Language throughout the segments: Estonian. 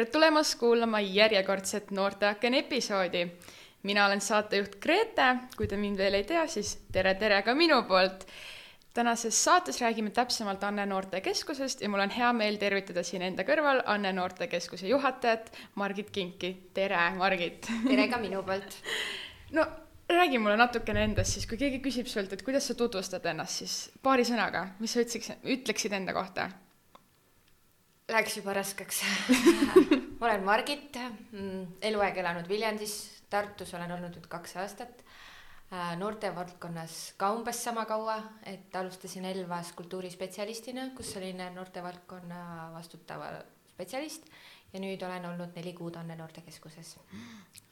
tere tulemast kuulama järjekordset Noorteaken episoodi. mina olen saatejuht Grete, kui te mind veel ei tea, siis tere, tere ka minu poolt. tänases saates räägime täpsemalt Anne Noortekeskusest ja mul on hea meel tervitada siin enda kõrval Anne Noortekeskuse juhatajat Margit Kinki. tere, Margit! tere ka minu poolt! no räägi mulle natukene endast siis, kui keegi küsib sult, et kuidas sa tutvustad ennast, siis paari sõnaga, mis sa ütleks, ütleksid enda kohta? Läks juba raskeks ma olen Margit, mm, eluaeg elanud Viljandis, Tartus olen olnud nüüd kaks aastat. Äh, noortevaldkonnas ka umbes sama kaua, et alustasin Elvas kultuurispetsialistina, kus olin noortevaldkonna vastutav spetsialist ja nüüd olen olnud neli kuud Anne Noortekeskuses.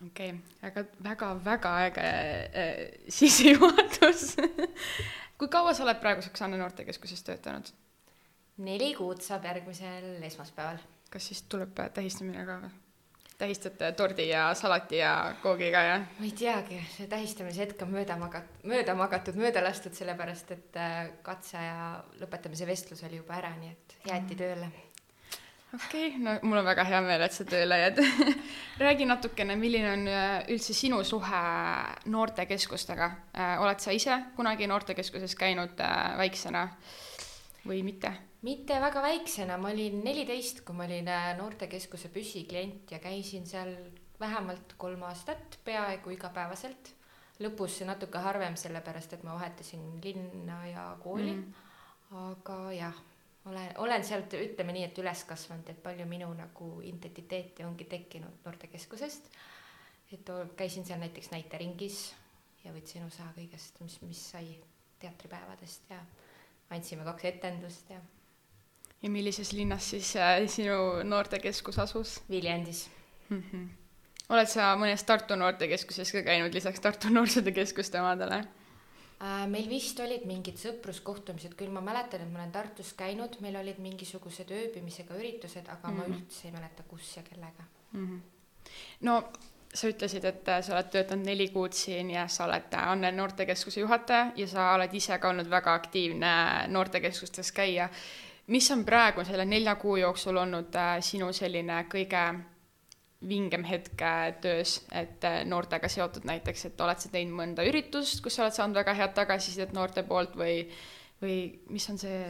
okei okay., aga väga-väga äge äh, sissejuhatus kui kaua sa oled praeguseks Anne Noortekeskuses töötanud? Neli kuud saab järgmisel esmaspäeval. kas siis tuleb tähistamine ka või? tähistate tordi ja salati ja koogiga ja? ma ei teagi, see tähistamise hetk on mööda magat-, mööda magatud, mööda lastud, sellepärast et äh, katse ja lõpetamise vestlus oli juba ära, nii et jäeti mm. tööle okei okay,, no mul on väga hea meel, et sa tööle jääd räägi natukene, milline on äh, üldse sinu suhe noortekeskustega, äh, oled sa ise kunagi noortekeskuses käinud väiksena või mitte? Mitte väga väiksena, ma olin neliteist, kui ma olin noortekeskuse püsiklient ja käisin seal vähemalt kolm aastat, peaaegu igapäevaselt. lõpus natuke harvem, sellepärast et ma vahetasin linna ja kooli mm. -hmm. aga jah olen, olen sealt, ütleme nii, et üles kasvanud, et palju minu nagu identiteeti ongi tekkinud noortekeskusest. et käisin seal näiteks näiteringis ja võtsin osa kõigest, mis, mis sai teatripäevadest ja andsime kaks etendust ja. Ja millises linnas siis äh, sinu noortekeskus asus? Viljandis mm. -hmm. oled sa mõnes Tartu noortekeskuses ka käinud lisaks Tartu Noorsootöö Keskuste omadele? Äh, meil vist olid mingid sõpruskohtumised, küll ma mäletan, et ma olen Tartus käinud, meil olid mingisugused ööbimisega üritused, aga mm -hmm. ma mhm. üldse ei mäleta, kus ja kellega mm. -hmm. no sa ütlesid, et äh, sa oled töötanud neli kuud siin ja sa oled äh, Anne noortekeskuse juhataja ja sa oled ise ka olnud väga aktiivne noortekeskustes käia. Mis on praegu selle nelja kuu jooksul olnud sinu selline kõige vingem hetk töös, et äh, noortega seotud näiteks, et oled sa teinud mõnda üritust, kus sa oled saanud väga head tagasisidet noorte poolt või, või mis on see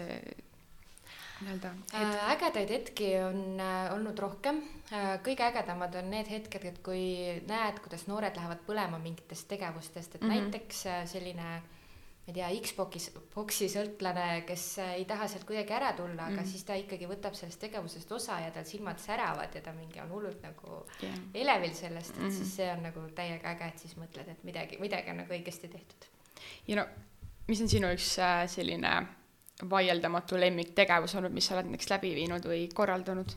nii-öelda hetk? Äh, ägedaid hetki on äh, olnud rohkem. kõige ägedamad on need hetked, et kui näed, kuidas noored lähevad põlema mingitest tegevustest, et mm -hmm. näiteks selline ma ei tea, Xbox'i, boksi sõltlane, kes ei taha sealt kuidagi ära tulla, aga mm -hmm. siis ta ikkagi võtab sellest tegevusest osa ja tal silmad säravad ja ta mingi on hullult nagu yeah. elevil sellest, et mm -hmm. siis see on nagu täiega äge, et siis mõtled, et midagi, midagi on nagu õigesti tehtud. ja no, mis on sinu üks äh, selline vaieldamatu lemmiktegevus olnud, mis sa oled näiteks läbi viinud või korraldanud?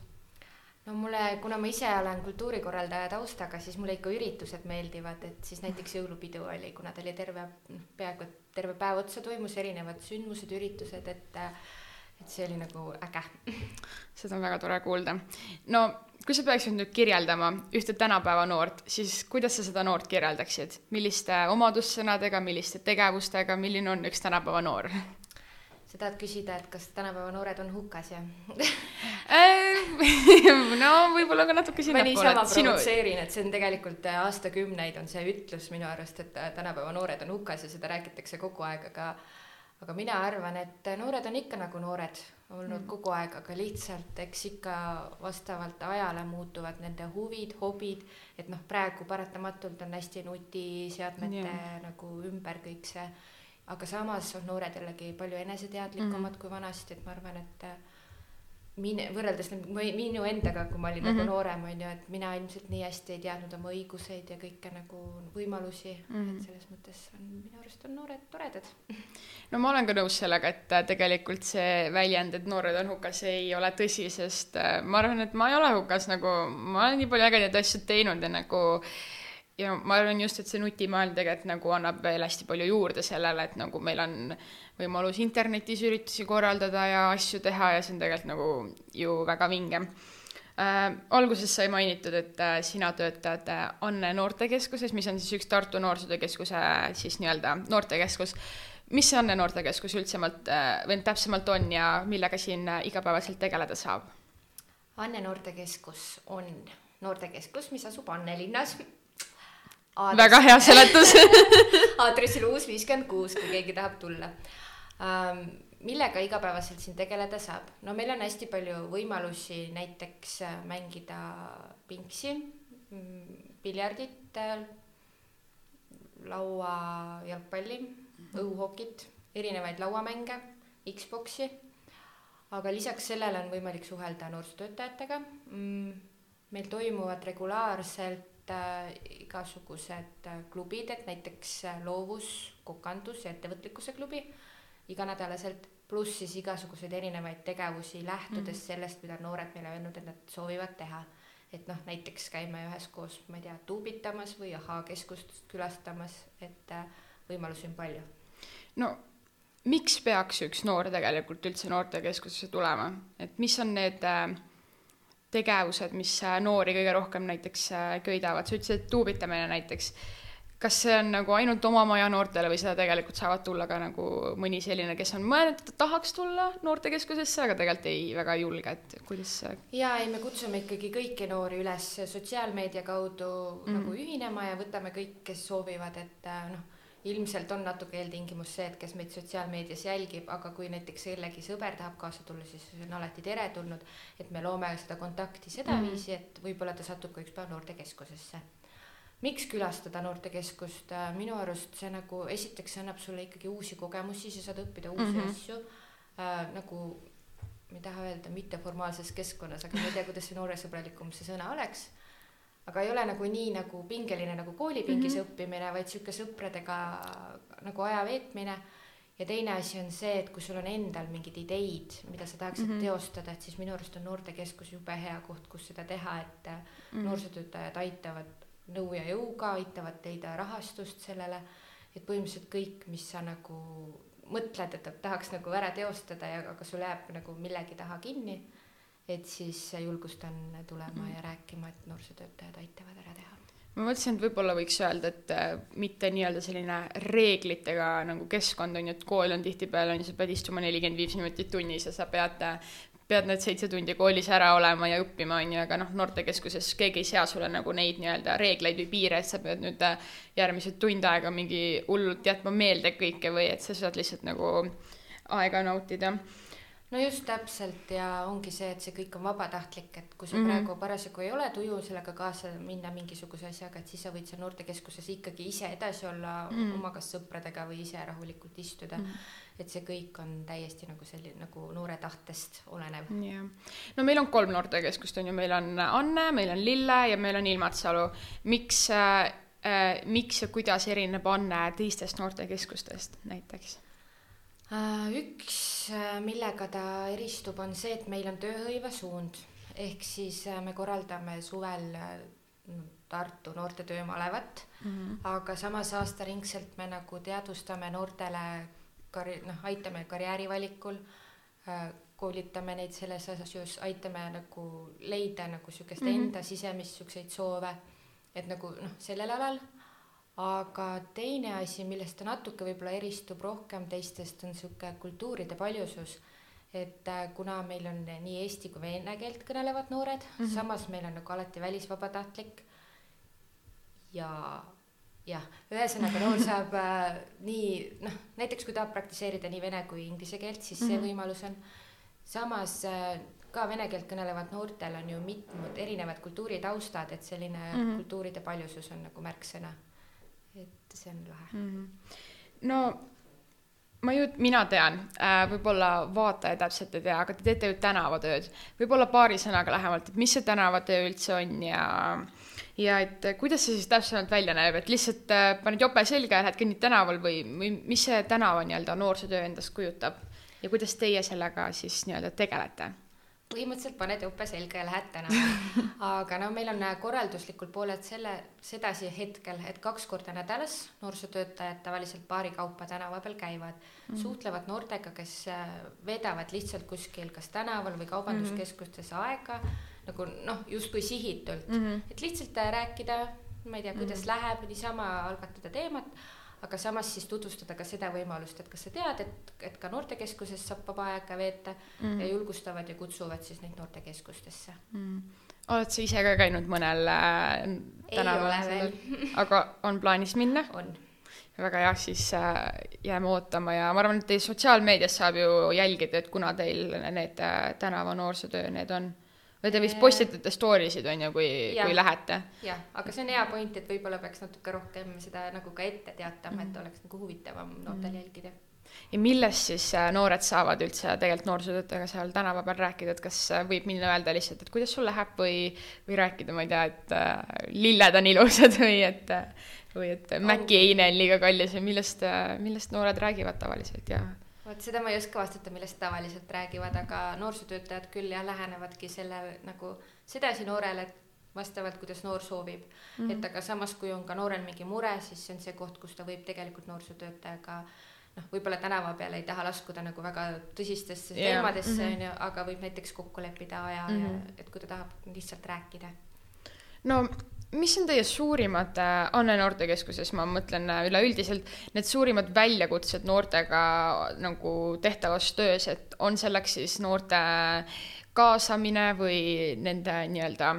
No mulle, kuna ma ise olen kultuurikorraldaja taustaga, siis mulle ikka üritused meeldivad, et siis näiteks jõulupidu oli, kuna ta oli terve, noh, peaaegu et terve päev otsa toimus erinevad sündmused, üritused, et et see oli nagu äge. seda on väga tore kuulda. no kui sa peaksid nüüd kirjeldama ühte tänapäeva noort, siis kuidas sa seda noort kirjeldaksid, milliste omadussõnadega, milliste tegevustega, milline on üks tänapäeva noor? Sa tahad küsida, et kas tänapäeva noored on hukas ja no võib-olla ka natuke sinnapoole. ma niisama provotseerin et see on tegelikult äh, aastakümneid on see ütlus minu arust, et äh, tänapäeva noored on hukas ja seda räägitakse kogu aeg, aga aga mina arvan, et äh, noored on ikka nagu noored olnud mm. kogu aeg, aga lihtsalt eks ikka vastavalt ajale muutuvad nende huvid, hobid, et noh, praegu paratamatult on hästi nutiseadmete yeah. nagu ümber kõik see aga samas on noored jällegi palju eneseteadlikumad mm -hmm. kui vanasti, et ma arvan, et äh, mine, võrreldes minu endaga, kui ma olin mm -hmm. nagu mhm. noorem, on ju, et mina ilmselt nii hästi ei teadnud oma õiguseid ja kõike nagu võimalusi mm, -hmm. et selles mõttes on minu arust on noored toredad. no ma olen ka nõus sellega, et äh, tegelikult see väljend, et noored on hukas, ei ole tõsi, sest äh, ma arvan, et ma ei ole hukas nagu, ma olen nii palju ägedaid asju teinud ja nagu ja ma arvan just, et see nutimaailm tegelikult nagu annab veel hästi palju juurde sellele, et nagu meil on võimalus internetis üritusi korraldada ja asju teha ja see on tegelikult nagu ju väga vinge äh,. alguses sai mainitud, et äh, sina töötad äh, Anne noortekeskuses, mis on siis üks Tartu Noorsootöö Keskuse siis nii-öelda noortekeskus. mis see Anne noortekeskus üldisemalt äh, või täpsemalt on ja millega siin äh, igapäevaselt tegeleda saab? Anne noortekeskus on noortekeskus, mis asub Annelinnas. Väga hea seletus aadressil uus viiskümmend kuus, kui keegi tahab tulla um, millega igapäevaselt siin tegeleda saab? no meil on hästi palju võimalusi näiteks äh, mängida pingsi, mm, piljardit, lauajalgpalli, mhm. õhuhokit, erinevaid lauamänge, Xbox'i. aga lisaks sellele on võimalik suhelda noorsootöötajatega. Mm, meil toimuvad regulaarselt äh, igasugused äh, klubid, et näiteks äh, loovus, kokandus ja ettevõtlikkuse klubi iganädalaselt, pluss siis igasuguseid erinevaid tegevusi, lähtudes mm -hmm. sellest, mida noored meile öelnud, et nad soovivad teha et noh, näiteks käime üheskoos, ma ei tea, tuubitamas või ahhaa-keskust külastamas, et võimalusi on palju. no miks peaks üks noor tegelikult üldse noortekeskusesse tulema, et mis on need äh, tegevused, mis äh, noori kõige rohkem näiteks köidavad, sa ütlesid, et tuubitamine näiteks kas see on nagu ainult oma maja noortele või seda tegelikult saavad tulla ka nagu mõni selline, kes on mõelnud, et ta tahaks tulla noortekeskusesse, aga tegelikult ei väga ei julge, et kuidas jaa, ei, me kutsume ikkagi kõiki noori üles sotsiaalmeedia kaudu mm -hmm. nagu ühinema ja võtame kõik, kes soovivad, et äh, noh, ilmselt on natuke eeltingimus see, et kes meid sotsiaalmeedias jälgib, aga kui näiteks kellegi sõber tahab kaasa tulla, siis see on alati teretulnud, et me loome seda kontakti sedaviisi, et võib-olla ta satub ka üks päev noortekeskusesse miks külastada noortekeskust, äh, minu arust see nagu esiteks annab sulle ikkagi uusi kogemusi, sa saad õppida uusi mm -hmm. asju äh, nagu ma ei taha öelda mitteformaalses keskkonnas, aga ma ei tea, kuidas see nooresõbralikum see sõna oleks. Aga ei ole nagu nii nagu pingeline nagu koolipingis mm -hmm. õppimine, vaid sihuke sõpradega nagu aja veetmine. ja teine asi on see, et kui sul on endal mingeid ideid, mida sa tahaksid mm -hmm. teostada, et siis minu arust on noortekeskus jube hea koht, kus seda teha, et mm -hmm. noorsootöötajad aitavad nõu ja jõuga, aitavad leida rahastust sellele, et põhimõtteliselt kõik, mis sa nagu mõtled, et tahaks nagu ära teostada ja aga sul jääb nagu millegi taha kinni, et siis julgustan tulema mm -hmm. ja rääkima, et noorsootöötajad aitavad ära teha ma mõtlesin, et võib-olla võiks öelda, et äh, mitte nii-öelda selline reeglitega nagu keskkond on ju, et kool on tihtipeale on ju, sa pead istuma nelikümmend viis minutit tunnis ja sa pead äh, pead need seitse tundi koolis ära olema ja õppima, on ju, aga noh, noortekeskuses keegi ei sea sulle nagu neid nii-öelda reegleid või piire, et sa pead nüüd äh, järgmised tund aega mingi hullult jätma meelde kõike või et sa saad lihtsalt nagu aega nautida no just täpselt ja ongi see, et see kõik on vabatahtlik, et kui sa mm -hmm. praegu parasjagu ei ole tuju sellega kaasa minna mingisuguse asjaga, et siis sa võid seal noortekeskuses ikkagi ise edasi olla mm -hmm. oma kas sõpradega või ise rahulikult istuda mm. -hmm. et see kõik on täiesti nagu selline nagu noore tahtest olenev. jah, no meil on kolm noortekeskust on ju, meil on Anne, meil on Lille ja meil on Ilmatsalu. miks äh,, äh, miks ja kuidas erineb Anne teistest noortekeskustest näiteks? Äh, üks, äh, millega ta eristub, on see, et meil on tööhõivesuund ehk siis äh, me korraldame suvel Tartu noorte töömalevat mm, -hmm. aga samas aastaringselt me nagu teadvustame noortele karj-, noh, aitame karjäärivalikul, koolitame neid selles asjus, aitame nagu leida nagu sihukest mm -hmm. enda sisemist siukseid soove, et nagu noh, sellel alal aga teine asi, millest ta natuke võib-olla eristub rohkem teistest, on niisugune kultuuride paljusus. et äh, kuna meil on nii eesti kui vene keelt kõnelevad noored mm, -hmm. samas meil on nagu alati välisvabatahtlik ja jah, ühesõnaga noor saab äh, nii noh, näiteks kui tahab praktiseerida nii vene kui inglise keelt, siis see mm -hmm. võimalus on. samas äh, ka vene keelt kõnelevad noortel on ju mitmed erinevad kultuuritaustad, et selline mm -hmm. kultuuride paljusus on nagu märksõna et see on lahe mm. -hmm. no ma ju, mina tean äh,, võib-olla vaataja täpselt ei tea, aga te teete ju tänavatööd. võib-olla paari sõnaga lähemalt, et mis see tänavatöö üldse on ja ja et kuidas see siis täpsemalt välja näeb, et lihtsalt äh, paned jope selga ja lähed kõnnid tänaval või, või mis see tänava nii-öelda noorsootöö endast kujutab ja kuidas teie sellega siis nii-öelda tegelete? Põhimõtteliselt paned jope selga ja lähed tänavale. aga no meil on korralduslikult pooled selle, sedasi hetkel, et kaks korda nädalas noorsootöötajad tavaliselt paari kaupa tänava peal käivad mm, -hmm. suhtlevad noortega, kes äh, veedavad lihtsalt kuskil kas tänaval või kaubanduskeskustes mm -hmm. aega nagu noh, justkui sihitult mm, -hmm. et lihtsalt äh, rääkida, ma ei tea, kuidas mm -hmm. läheb, niisama algatada teemat aga samas siis tutvustada ka seda võimalust, et kas sa tead, et, et ka noortekeskuses saab vaba aega veeta mm. ja julgustavad ja kutsuvad siis neid noortekeskustesse mm oled sa ise ka käinud mõnel äh, tänaval, aga on plaanis minna? on. väga hea, siis äh, jääme ootama ja ma arvan, et teil sotsiaalmeedias saab ju jälgida, et kuna teil need äh, tänava noorsootöö, need on või te vist postitate story sid on ju, kui, kui lähete? jah, aga see on hea point, et võib-olla peaks natuke rohkem seda nagu ka ette teatama mm, et oleks nagu huvitavam noortel mm -hmm. jälgida. Ja millest siis äh, noored saavad üldse tegelikult noorsootöötajaga seal tänava peal rääkida, et kas äh, võib minna öelda lihtsalt, et kuidas sul läheb või, või rääkida, ma ei tea, et äh, lilled on ilusad või et, või et Maci eine on liiga kallis või millest, millest noored räägivad tavaliselt ja vot seda ma ei oska vastata, millest tavaliselt räägivad, aga noorsootöötajad küll jah, lähenevadki selle nagu sedasi noorele, et vastavalt, kuidas noor soovib mm. -hmm. et aga samas, kui on ka noorel mingi mure, siis see on see koht, kus ta võib tegelikult noorsootöötajaga noh, võib-olla tänava peal ei taha laskuda nagu väga tõsistesse yeah. teemadesse mhm. onju mm -hmm., aga võib näiteks kokku leppida aja mm -hmm. ja mhm. et kui ta tahab lihtsalt rääkida. no mis on teie suurimad äh,, Anne Noortekeskuses, ma mõtlen äh, üleüldiselt, need suurimad väljakutsed noortega nagu tehtavas töös, et on selleks siis noorte kaasamine või nende nii-öelda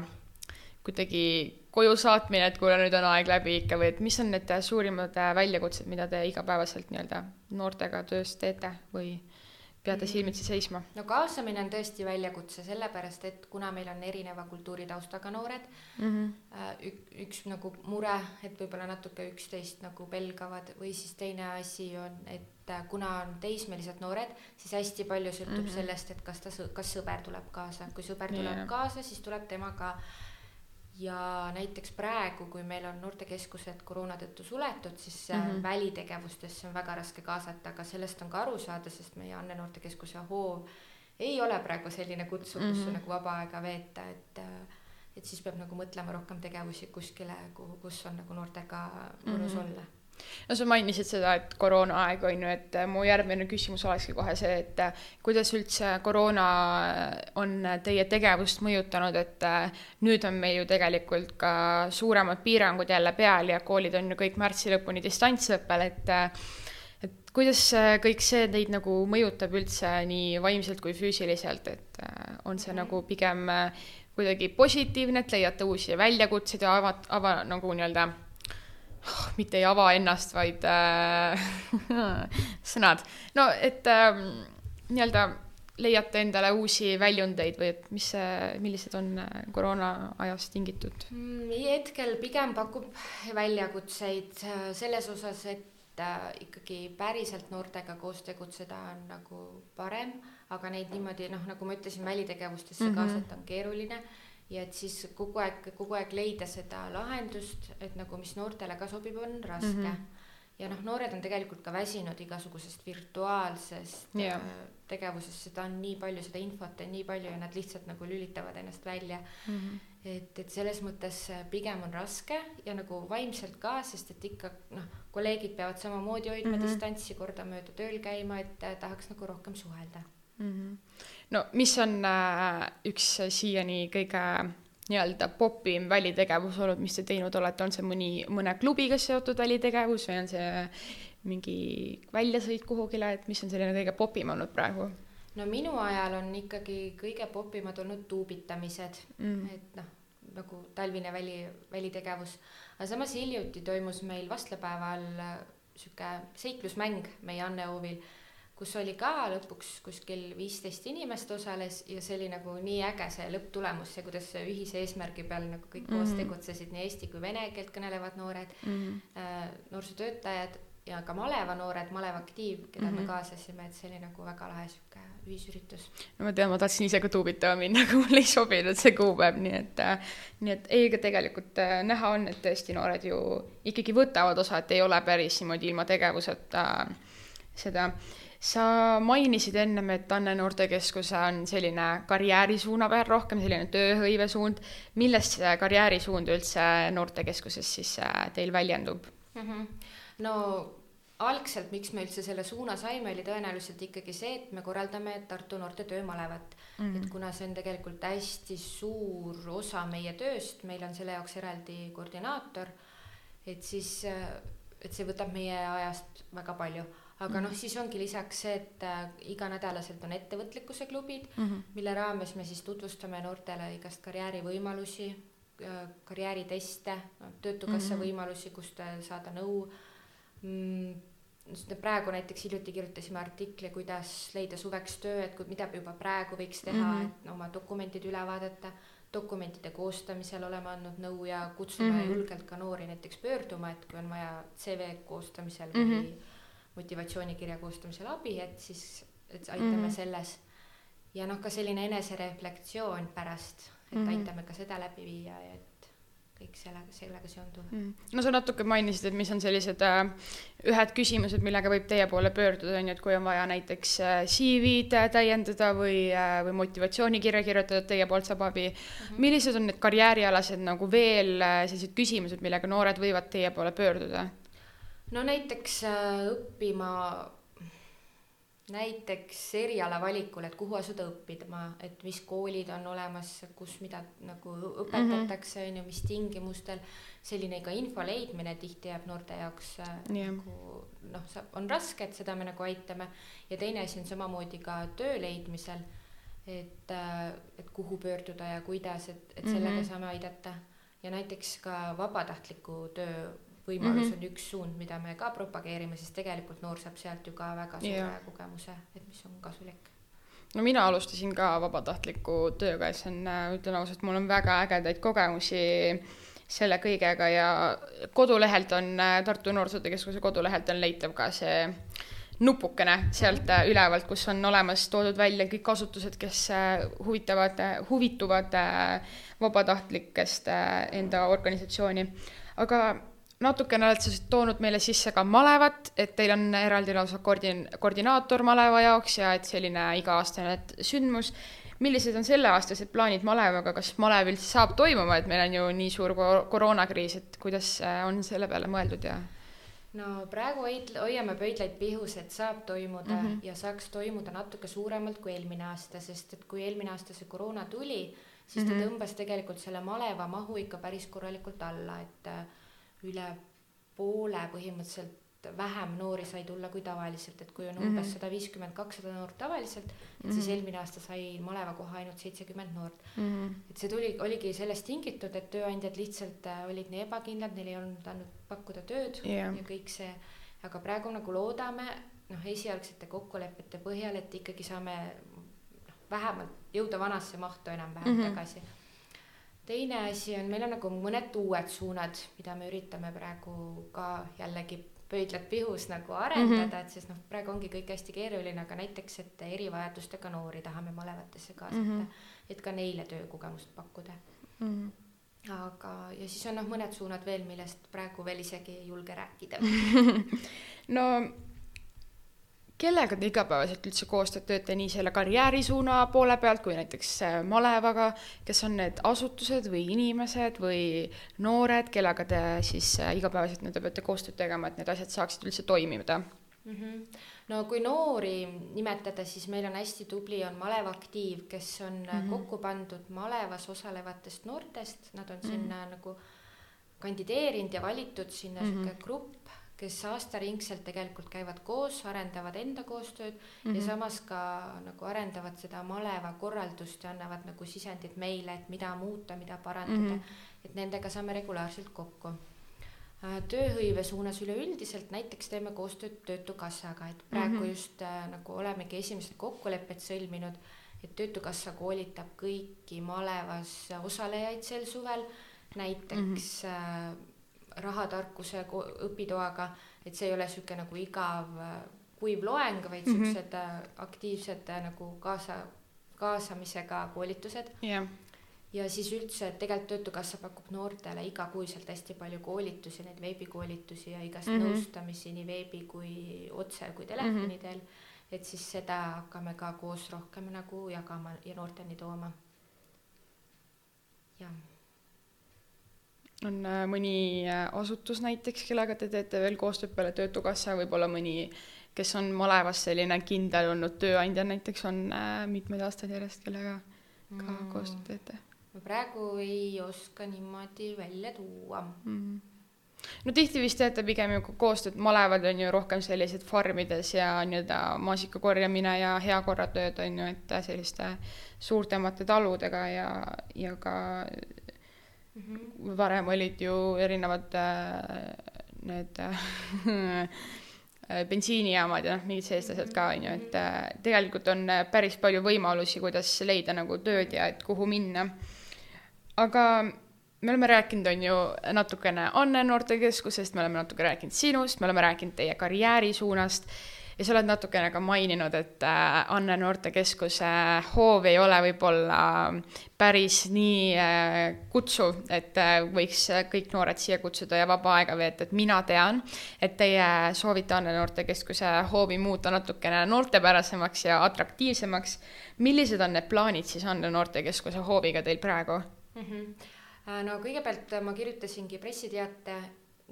kuidagi koju saatmine, et kuule, nüüd on aeg läbi ikka või et mis on need suurimad äh, väljakutsed, mida te igapäevaselt nii-öelda noortega töös teete või peate mhm. silmitsi seisma? no kaasamine on tõesti väljakutse, sellepärast et kuna meil on erineva kultuuritaustaga noored mm, -hmm. ük, üks nagu mure, et võib-olla natuke üksteist nagu pelgavad või siis teine asi on, et äh, kuna on teismelised noored, siis hästi palju sõltub mm -hmm. sellest, et kas ta, kas sõber tuleb kaasa, kui sõber tuleb yeah. kaasa, siis tuleb temaga ja näiteks praegu, kui meil on noortekeskused koroona tõttu suletud, siis mm -hmm. välitegevustesse on väga raske kaasata, aga sellest on ka aru saada, sest meie Anne noortekeskuse hoov ei ole praegu selline kutsuv mm, -hmm. kus nagu vaba aega veeta, et et siis peab nagu mõtlema rohkem tegevusi kuskile, kuhu, kus on nagu noortega mõnus mm -hmm. olla no sa mainisid seda, et koroonaaeg on ju, et äh, mu järgmine küsimus olekski kohe see, et äh, kuidas üldse koroona on teie tegevust mõjutanud, et äh, nüüd on meil ju tegelikult ka suuremad piirangud jälle peal ja koolid on ju kõik märtsi lõpuni distantsõppel, et et kuidas kõik see teid nagu mõjutab üldse nii vaimselt kui füüsiliselt, et on see nagu pigem kuidagi positiivne, et leiate uusi väljakutseid ja ava, ava nagu nii-öelda oh, mitte ei ava ennast, vaid äh, sõnad. no et äh, nii-öelda leiate endale uusi väljundeid või et mis see, millised on äh, koroona ajast tingitud mm,? hetkel pigem pakub väljakutseid äh, selles osas, et äh, ikkagi päriselt noortega koos tegutseda on nagu parem, aga neid niimoodi noh, nagu ma ütlesin, välitegevustesse mm -hmm. kaasata on keeruline ja et siis kogu aeg, kogu aeg leida seda lahendust, et nagu mis noortele ka sobib, on raske mm. -hmm. ja noh, noored on tegelikult ka väsinud igasugusest virtuaalsest yeah. tegevusest, seda on nii palju, seda infot on nii palju ja nad lihtsalt nagu lülitavad ennast välja mm. -hmm. et, et selles mõttes pigem on raske ja nagu vaimselt ka, sest et ikka noh, kolleegid peavad samamoodi hoidma mm -hmm. distantsi, kordamööda tööl käima, et eh, tahaks nagu rohkem suhelda mm. -hmm. no mis on äh, üks siiani kõige nii-öelda popim välitegevus olnud, mis te teinud olete, on see mõni, mõne klubiga seotud välitegevus või on see mingi väljasõit kuhugile, et mis on selline kõige popim olnud praegu? no minu ajal on ikkagi kõige popimad olnud tuubitamised mm., et noh, nagu talvine väli, välitegevus. aga samas hiljuti toimus meil vastlapäeval äh, sihuke seiklusmäng meie Anne hoovil kus oli ka lõpuks kuskil viisteist inimest osales ja see oli nagu nii äge see lõpptulemus, see, kuidas ühise eesmärgi peal nagu kõik mm -hmm. koos mhm. tegutsesid, nii eesti kui vene keelt kõnelevad noored mm, -hmm. noorsootöötajad ja ka maleva noored, Maleva Aktiiv, keda mm -hmm. me mhm. kaasasime, et see oli nagu väga lahe sihuke ühisüritus. no ma tean, ma tahtsin ise ka tuubitama minna, aga mul ei sobinud see kuupäev, nii et äh,, nii et ei, aga tegelikult äh, näha on, et tõesti noored ju ikkagi võtavad osa, et ei ole päris niimoodi ilma tegevuseta äh, seda äh, sa mainisid ennem, et Anne Noortekeskuse on selline karjäärisuuna peal, rohkem selline tööhõivesuund. millest see karjäärisuund üldse Noortekeskuses siis äh, teil väljendub mm? -hmm. no algselt, miks me üldse selle suuna saime, oli tõenäoliselt ikkagi see, et me korraldame Tartu noorte töömalevat mm. -hmm. et kuna see on tegelikult hästi suur osa meie tööst, meil on selle jaoks eraldi koordinaator, et siis äh, et see võtab meie ajast väga palju aga noh, siis ongi lisaks see, et äh, iganädalaselt on ettevõtlikkuse klubid mm, -hmm. mille raames me siis tutvustame noortele igast karjäärivõimalusi, äh, karjääriteste, töötukassa mm -hmm. võimalusi, kust äh, saada nõu mm,. praegu näiteks hiljuti kirjutasime artikli, kuidas leida suveks töö, et kui, mida juba praegu võiks teha mm, -hmm. et oma dokumendid üle vaadata dokumentide koostamisel oleme andnud nõu ja kutsume mm -hmm. julgelt ka noori näiteks pöörduma, et kui on vaja CV koostamisel mm -hmm. Motivatsioonikirja koostamisel abi, et siis, et aitame mm -hmm. selles. ja noh, ka selline enesereflektsioon pärast, et mm -hmm. aitame ka seda läbi viia ja et kõik sellega, sellega seonduv mm.. no sa natuke mainisid, et mis on sellised äh, ühed küsimused, millega võib teie poole pöörduda, on ju, et kui on vaja näiteks äh, CV-d täiendada või äh,, või motivatsioonikirja kirjutada, teie poolt saab abi mm. -hmm. millised on need karjäärialased nagu veel äh, sellised küsimused, millega noored võivad teie poole pöörduda? No näiteks äh, õppima, näiteks eriala valikul, et kuhu asuda õppima, et mis koolid on olemas, kus mida nagu õpetatakse, on ju, mis tingimustel. selline ka info leidmine tihti jääb noorte jaoks yeah. nagu noh, on raske, et seda me nagu aitame. ja teine asi on samamoodi ka töö leidmisel, et, äh, et kuhu pöörduda ja kuidas, et, et sellega mm -hmm. saame aidata. ja näiteks ka vabatahtliku töö võimalus mm -hmm. on üks suund, mida me ka propageerime, sest tegelikult noor saab sealt ju ka väga suure yeah. kogemuse, et mis on kasulik. no mina alustasin ka vabatahtliku tööga ja see on, äh, ütlen ausalt, mul on väga ägedaid kogemusi selle kõigega ja kodulehelt on, äh, Tartu Noorsootöö Keskuse kodulehelt on leitav ka see nupukene sealt äh, ülevalt, kus on olemas toodud välja kõik asutused, kes huvitavad, huvituvad vabatahtlikest enda organisatsiooni. aga natukene oled sa toonud meile sisse ka malevat, et teil on eraldi lausa koordin-, koordinaator maleva jaoks ja et selline iga-aastane sündmus. millised on selleaastased plaanid malevaga, kas malev üldse saab toimuma, et meil on ju nii suur koroonakriis, et kuidas äh, on selle peale mõeldud ja? no praegu hoid-, hoiame pöidlaid pihus, et saab toimuda mm -hmm. ja saaks toimuda natuke suuremalt kui eelmine aasta, sest et kui eelmine aasta see koroona tuli, siis ta mm -hmm. tõmbas tegelikult selle maleva mahu ikka päris korralikult alla, et äh, üle poole põhimõtteliselt vähem noori sai tulla kui tavaliselt, et kui on umbes mhm. sada viiskümmend, kakssada noort tavaliselt, et mm -hmm. siis mhm. eelmine aasta sai maleva koha ainult seitsekümmend noort mm. -hmm. et see tuli, oligi sellest tingitud, et tööandjad lihtsalt äh, olid nii ebakindlad, neil ei olnud andnud pakkuda tööd yeah. ja kõik see, aga praegu nagu loodame noh, esialgsete kokkulepete põhjal, et ikkagi saame noh, vähemalt jõuda vanasse mahtu enam-vähem mm -hmm. tagasi teine asi on, meil on nagu mõned uued suunad, mida me üritame praegu ka jällegi pöidlad pihus nagu arendada mm, -hmm. et siis noh, praegu ongi kõik hästi keeruline, aga näiteks, et erivajadustega noori tahame malevatesse kaasata mm, -hmm. et ka neile töökogemust pakkuda mm. -hmm. aga, ja siis on noh, mõned suunad veel, millest praegu veel isegi ei julge rääkida no kellega te igapäevaselt üldse koostööd teete nii selle karjäärisuuna poole pealt kui näiteks äh, malevaga, kes on need asutused või inimesed või noored, kellega te siis äh, igapäevaselt nii-öelda peate koostööd tegema, et need asjad saaksid üldse toimida mm? -hmm. no kui noori nimetada, siis meil on hästi tubli, on Malev Aktiiv, kes on mm -hmm. kokku pandud malevas osalevatest noortest, nad on mm -hmm. sinna nagu kandideerinud ja valitud sinna mm -hmm. grupp kes aastaringselt tegelikult käivad koos, arendavad enda koostööd mm -hmm. ja mhm. samas ka nagu arendavad seda maleva korraldust ja annavad nagu sisendit meile, et mida muuta, mida parandada mm. -hmm. et nendega saame regulaarselt kokku. Äh, tööhõive suunas üleüldiselt näiteks teeme koostööd Töötukassaga, et praegu mm -hmm. just äh, nagu olemegi esimesed kokkulepped sõlminud, et Töötukassa koolitab kõiki malevas osalejaid sel suvel näiteks mm -hmm rahatarkuse õpitoaga, et see ei ole niisugune nagu igav äh, kuiv loeng, vaid niisugused mm -hmm. aktiivsed äh, nagu kaasa, kaasamisega koolitused yeah. ja siis üldse tegelikult Töötukassa pakub noortele igakuiselt hästi palju koolitusi, neid veebikoolitusi ja igast mm -hmm. nõustamisi nii veebi kui otse kui telefoni teel mm. -hmm. et siis seda hakkame ka koos rohkem nagu jagama ja noorteni tooma. jah on äh, mõni äh, asutus näiteks, kellega te teete veel koostööd peale Töötukassa, võib-olla mõni, kes on malevas selline kindel olnud tööandja näiteks, on äh, mitmeid aastaid järjest, kellega ka mm. koostööd teete? ma praegu ei oska niimoodi välja tuua mm. no tihti vist teete pigem ju koostööd, malevad on ju rohkem sellised farmides ja nii-öelda maasika korjamine ja heakorratööd on ju, et selliste suurtemate taludega ja, ja ka mm -hmm. varem olid ju erinevad äh, need äh, bensiinijaamad ja noh, mingid sellised asjad ka on ju, et äh, tegelikult on päris palju võimalusi, kuidas leida nagu tööd ja et kuhu minna. aga me oleme rääkinud, on ju, natukene Anne noortekeskusest, me oleme natuke rääkinud sinust, me oleme rääkinud teie karjääri suunast ja sa oled natukene ka maininud, et äh, Anne noortekeskuse hoov ei ole võib-olla päris nii äh, kutsuv, et äh, võiks kõik noored siia kutsuda ja vaba aega veeta, et mina tean, et teie soovite Anne noortekeskuse hoovi muuta natukene noortepärasemaks ja atraktiivsemaks. millised on need plaanid siis Anne noortekeskuse hooviga teil praegu mm? -hmm no kõigepealt ma kirjutasingi pressiteate,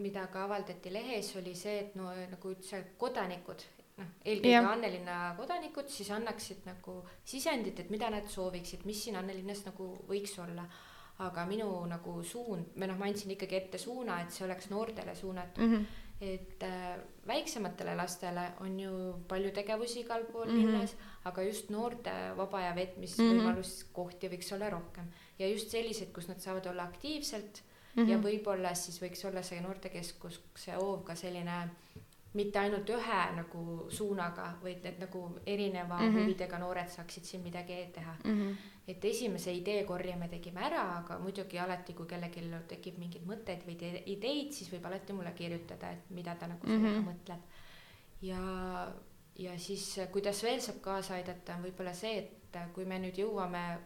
mida ka avaldati lehes, oli see, et no nagu üldse kodanikud, noh, eelkõige yeah. Annelinna kodanikud siis annaksid nagu sisendit, et mida nad sooviksid, mis siin Annelinnas nagu võiks olla. aga minu nagu suund, või noh, ma andsin ikkagi ette suuna, et see oleks noortele suunatud mm. -hmm et äh, väiksematele lastele on ju palju tegevusi igal pool mm -hmm. linnas, aga just noorte vaba aja veetmisvõimaluskohti mm -hmm. võiks olla rohkem ja just sellised, kus nad saavad olla aktiivselt mm -hmm. ja võib-olla siis võiks olla see noortekeskus, see hoov ka selline mitte ainult ühe nagu suunaga, vaid et nagu erineva mm -hmm. huvidega noored saaksid siin midagi teha mm. -hmm. et esimese idee korje me tegime ära, aga muidugi alati, kui kellelgi tekib mingeid mõtteid või ideid, siis võib alati mulle kirjutada, et mida ta nagu mm -hmm. mõtleb. ja, ja siis, kuidas veel saab kaasa aidata, on võib-olla see, et kui me nüüd jõuame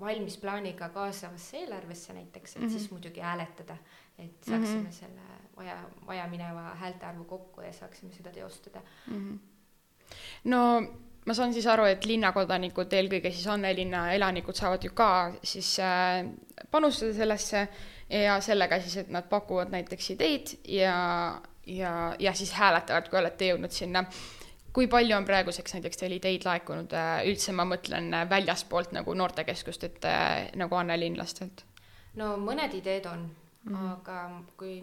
valmis plaaniga kaasavasse eelarvesse näiteks, et mm -hmm. siis muidugi hääletada, et saaksime mm -hmm. selle vaja, vajamineva häälte arvu kokku ja saaksime seda teostada mm. -hmm. no ma saan siis aru, et linnakodanikud, eelkõige siis Annelinna elanikud saavad ju ka siis äh, panustada sellesse ja sellega siis, et nad pakuvad näiteks ideid ja, ja, ja siis hääletavad, kui olete jõudnud sinna kui palju on praeguseks näiteks teil ideid laekunud äh, üldse, ma mõtlen äh, väljaspoolt nagu noortekeskust, et nagu annelinlastelt? no mõned ideed on mm, -hmm. aga kui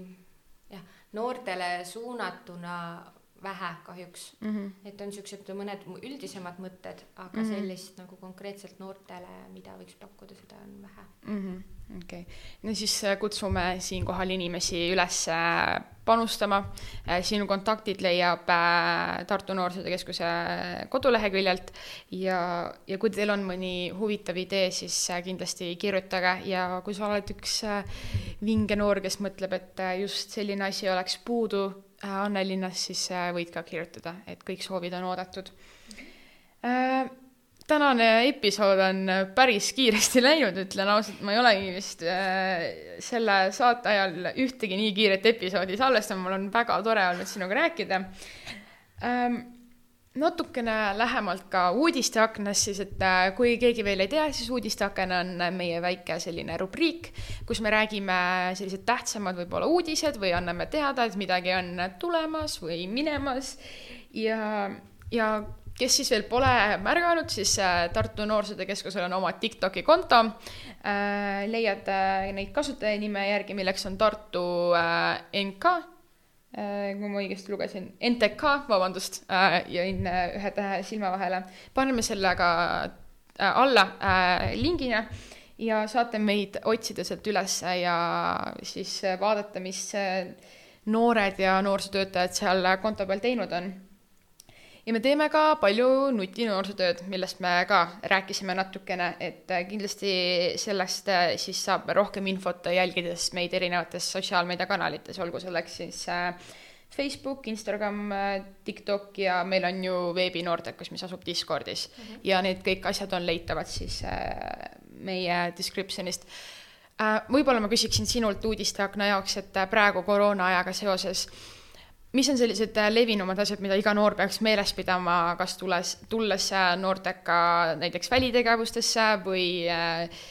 jah, noortele suunatuna vähe kahjuks mm. -hmm. et on siuksed mõned üldisemad mõtted, aga mm -hmm. sellist nagu konkreetselt noortele, mida võiks pakkuda, seda on vähe mm. -hmm okei okay., no siis kutsume siinkohal inimesi üles panustama. Äh, sinu kontaktid leiab äh, Tartu Noorsootöö Keskuse koduleheküljelt ja, ja kui teil on mõni huvitav idee, siis äh, kindlasti kirjutage ja kui sa oled üks vinge noor, kes mõtleb, et just selline asi oleks puudu Annelinnas, siis võid ka kirjutada, et kõik soovid on oodatud tänane episood on päris kiiresti läinud, ütlen ausalt, ma ei olegi vist äh, selle saate ajal ühtegi nii kiiret episoodi salvestanud, mul on väga tore olnud sinuga rääkida. Natukene lähemalt ka uudisteaknast siis, et äh, kui keegi veel ei tea, siis uudisteaken on meie väike selline rubriik, kus me räägime sellised tähtsamad võib-olla uudised või anname teada, et midagi on tulemas või minemas ja, ja kes siis veel pole märganud, siis äh, Tartu Noorsootöö Keskusel on oma Tiktoki konto. Äh, leiad neid kasutajanime järgi, milleks on Tartu NK, kui ma õigesti lugesin, NTK, vabandust, jäin ühe tähe silma vahele. paneme selle ka alla lingina ja saate meid otsida sealt üles ja siis vaadata, mis noored ja noorsootöötajad seal konto peal teinud on ja me teeme ka palju nutinoorsootööd, millest me ka rääkisime natukene, et äh, kindlasti sellest äh, siis saab rohkem infot, jälgides meid erinevates sotsiaalmeediakanalites, olgu selleks siis äh, Facebook, Instagram, TikTok ja meil on ju veebinoortekas, mis asub Discordis mm. -hmm. ja need kõik asjad on leitavad siis meie description'ist. võib-olla ma küsiksin sinult uudisteakna jaoks, et praegu koroona ajaga seoses mis on sellised äh, levinumad asjad, mida iga noor peaks meeles pidama, kas tulles, tulles äh, noortega näiteks välitegevustesse või äh,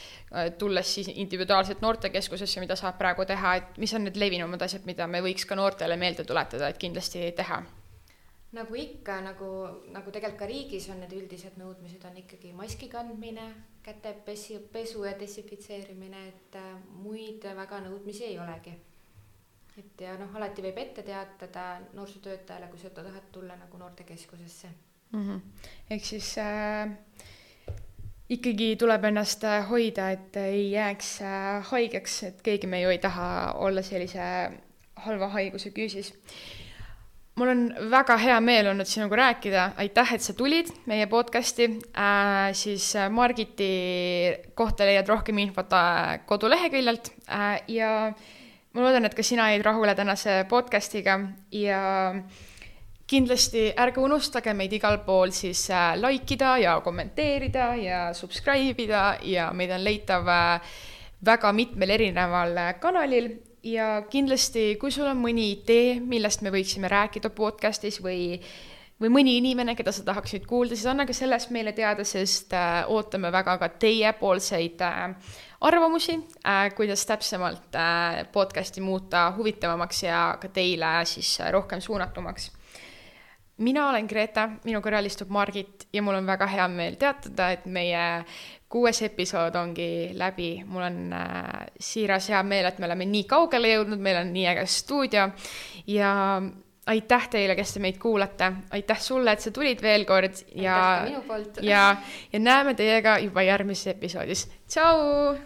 tulles siis individuaalselt noortekeskusesse, mida saab praegu teha, et mis on need levinumad asjad, mida me võiks ka noortele meelde tuletada, et kindlasti teha? nagu ikka, nagu, nagu tegelikult ka riigis on need üldised nõudmised on ikkagi maski kandmine, kätepesi, pesu ja desinfitseerimine, et muid väga nõudmisi ei olegi et ja noh, alati võib ette teatada noorsootöötajale, kui sa tahad tulla nagu noortekeskusesse mm. -hmm. ehk siis äh, ikkagi tuleb ennast äh, hoida, et ei jääks äh, haigeks, et keegi me ju ei taha olla sellise halva haiguse küüsis mul on väga hea meel olnud sinuga rääkida, aitäh, et sa tulid meie podcast'i äh,, siis äh, Margiti kohta leiad rohkem infot äh, koduleheküljelt äh, ja ma loodan, et ka sina jäid rahule tänase podcast'iga ja kindlasti ärge unustage meid igal pool siis äh, like ida ja kommenteerida ja subscribe ida ja meid on leitav äh, väga mitmel erineval äh, kanalil. Ja kindlasti, kui sul on mõni idee, millest me võiksime rääkida podcast'is või või mõni inimene, keda sa tahaksid kuulda, siis anna ka sellest meile teada, sest äh, ootame väga ka teiepoolseid äh, arvamusi äh,, kuidas täpsemalt äh, podcast'i muuta huvitavamaks ja ka teile siis äh, rohkem suunatumaks mina olen Greta, minu kõrval istub Margit ja mul on väga hea meel teatada, et meie kuues episood ongi läbi. mul on äh, siiras hea meel, et me oleme nii kaugele jõudnud, meil on nii äge stuudio ja aitäh teile, kes te meid kuulate, aitäh sulle, et sa tulid veel kord ja, ja, ja näeme teiega juba järgmises episoodis. tšau.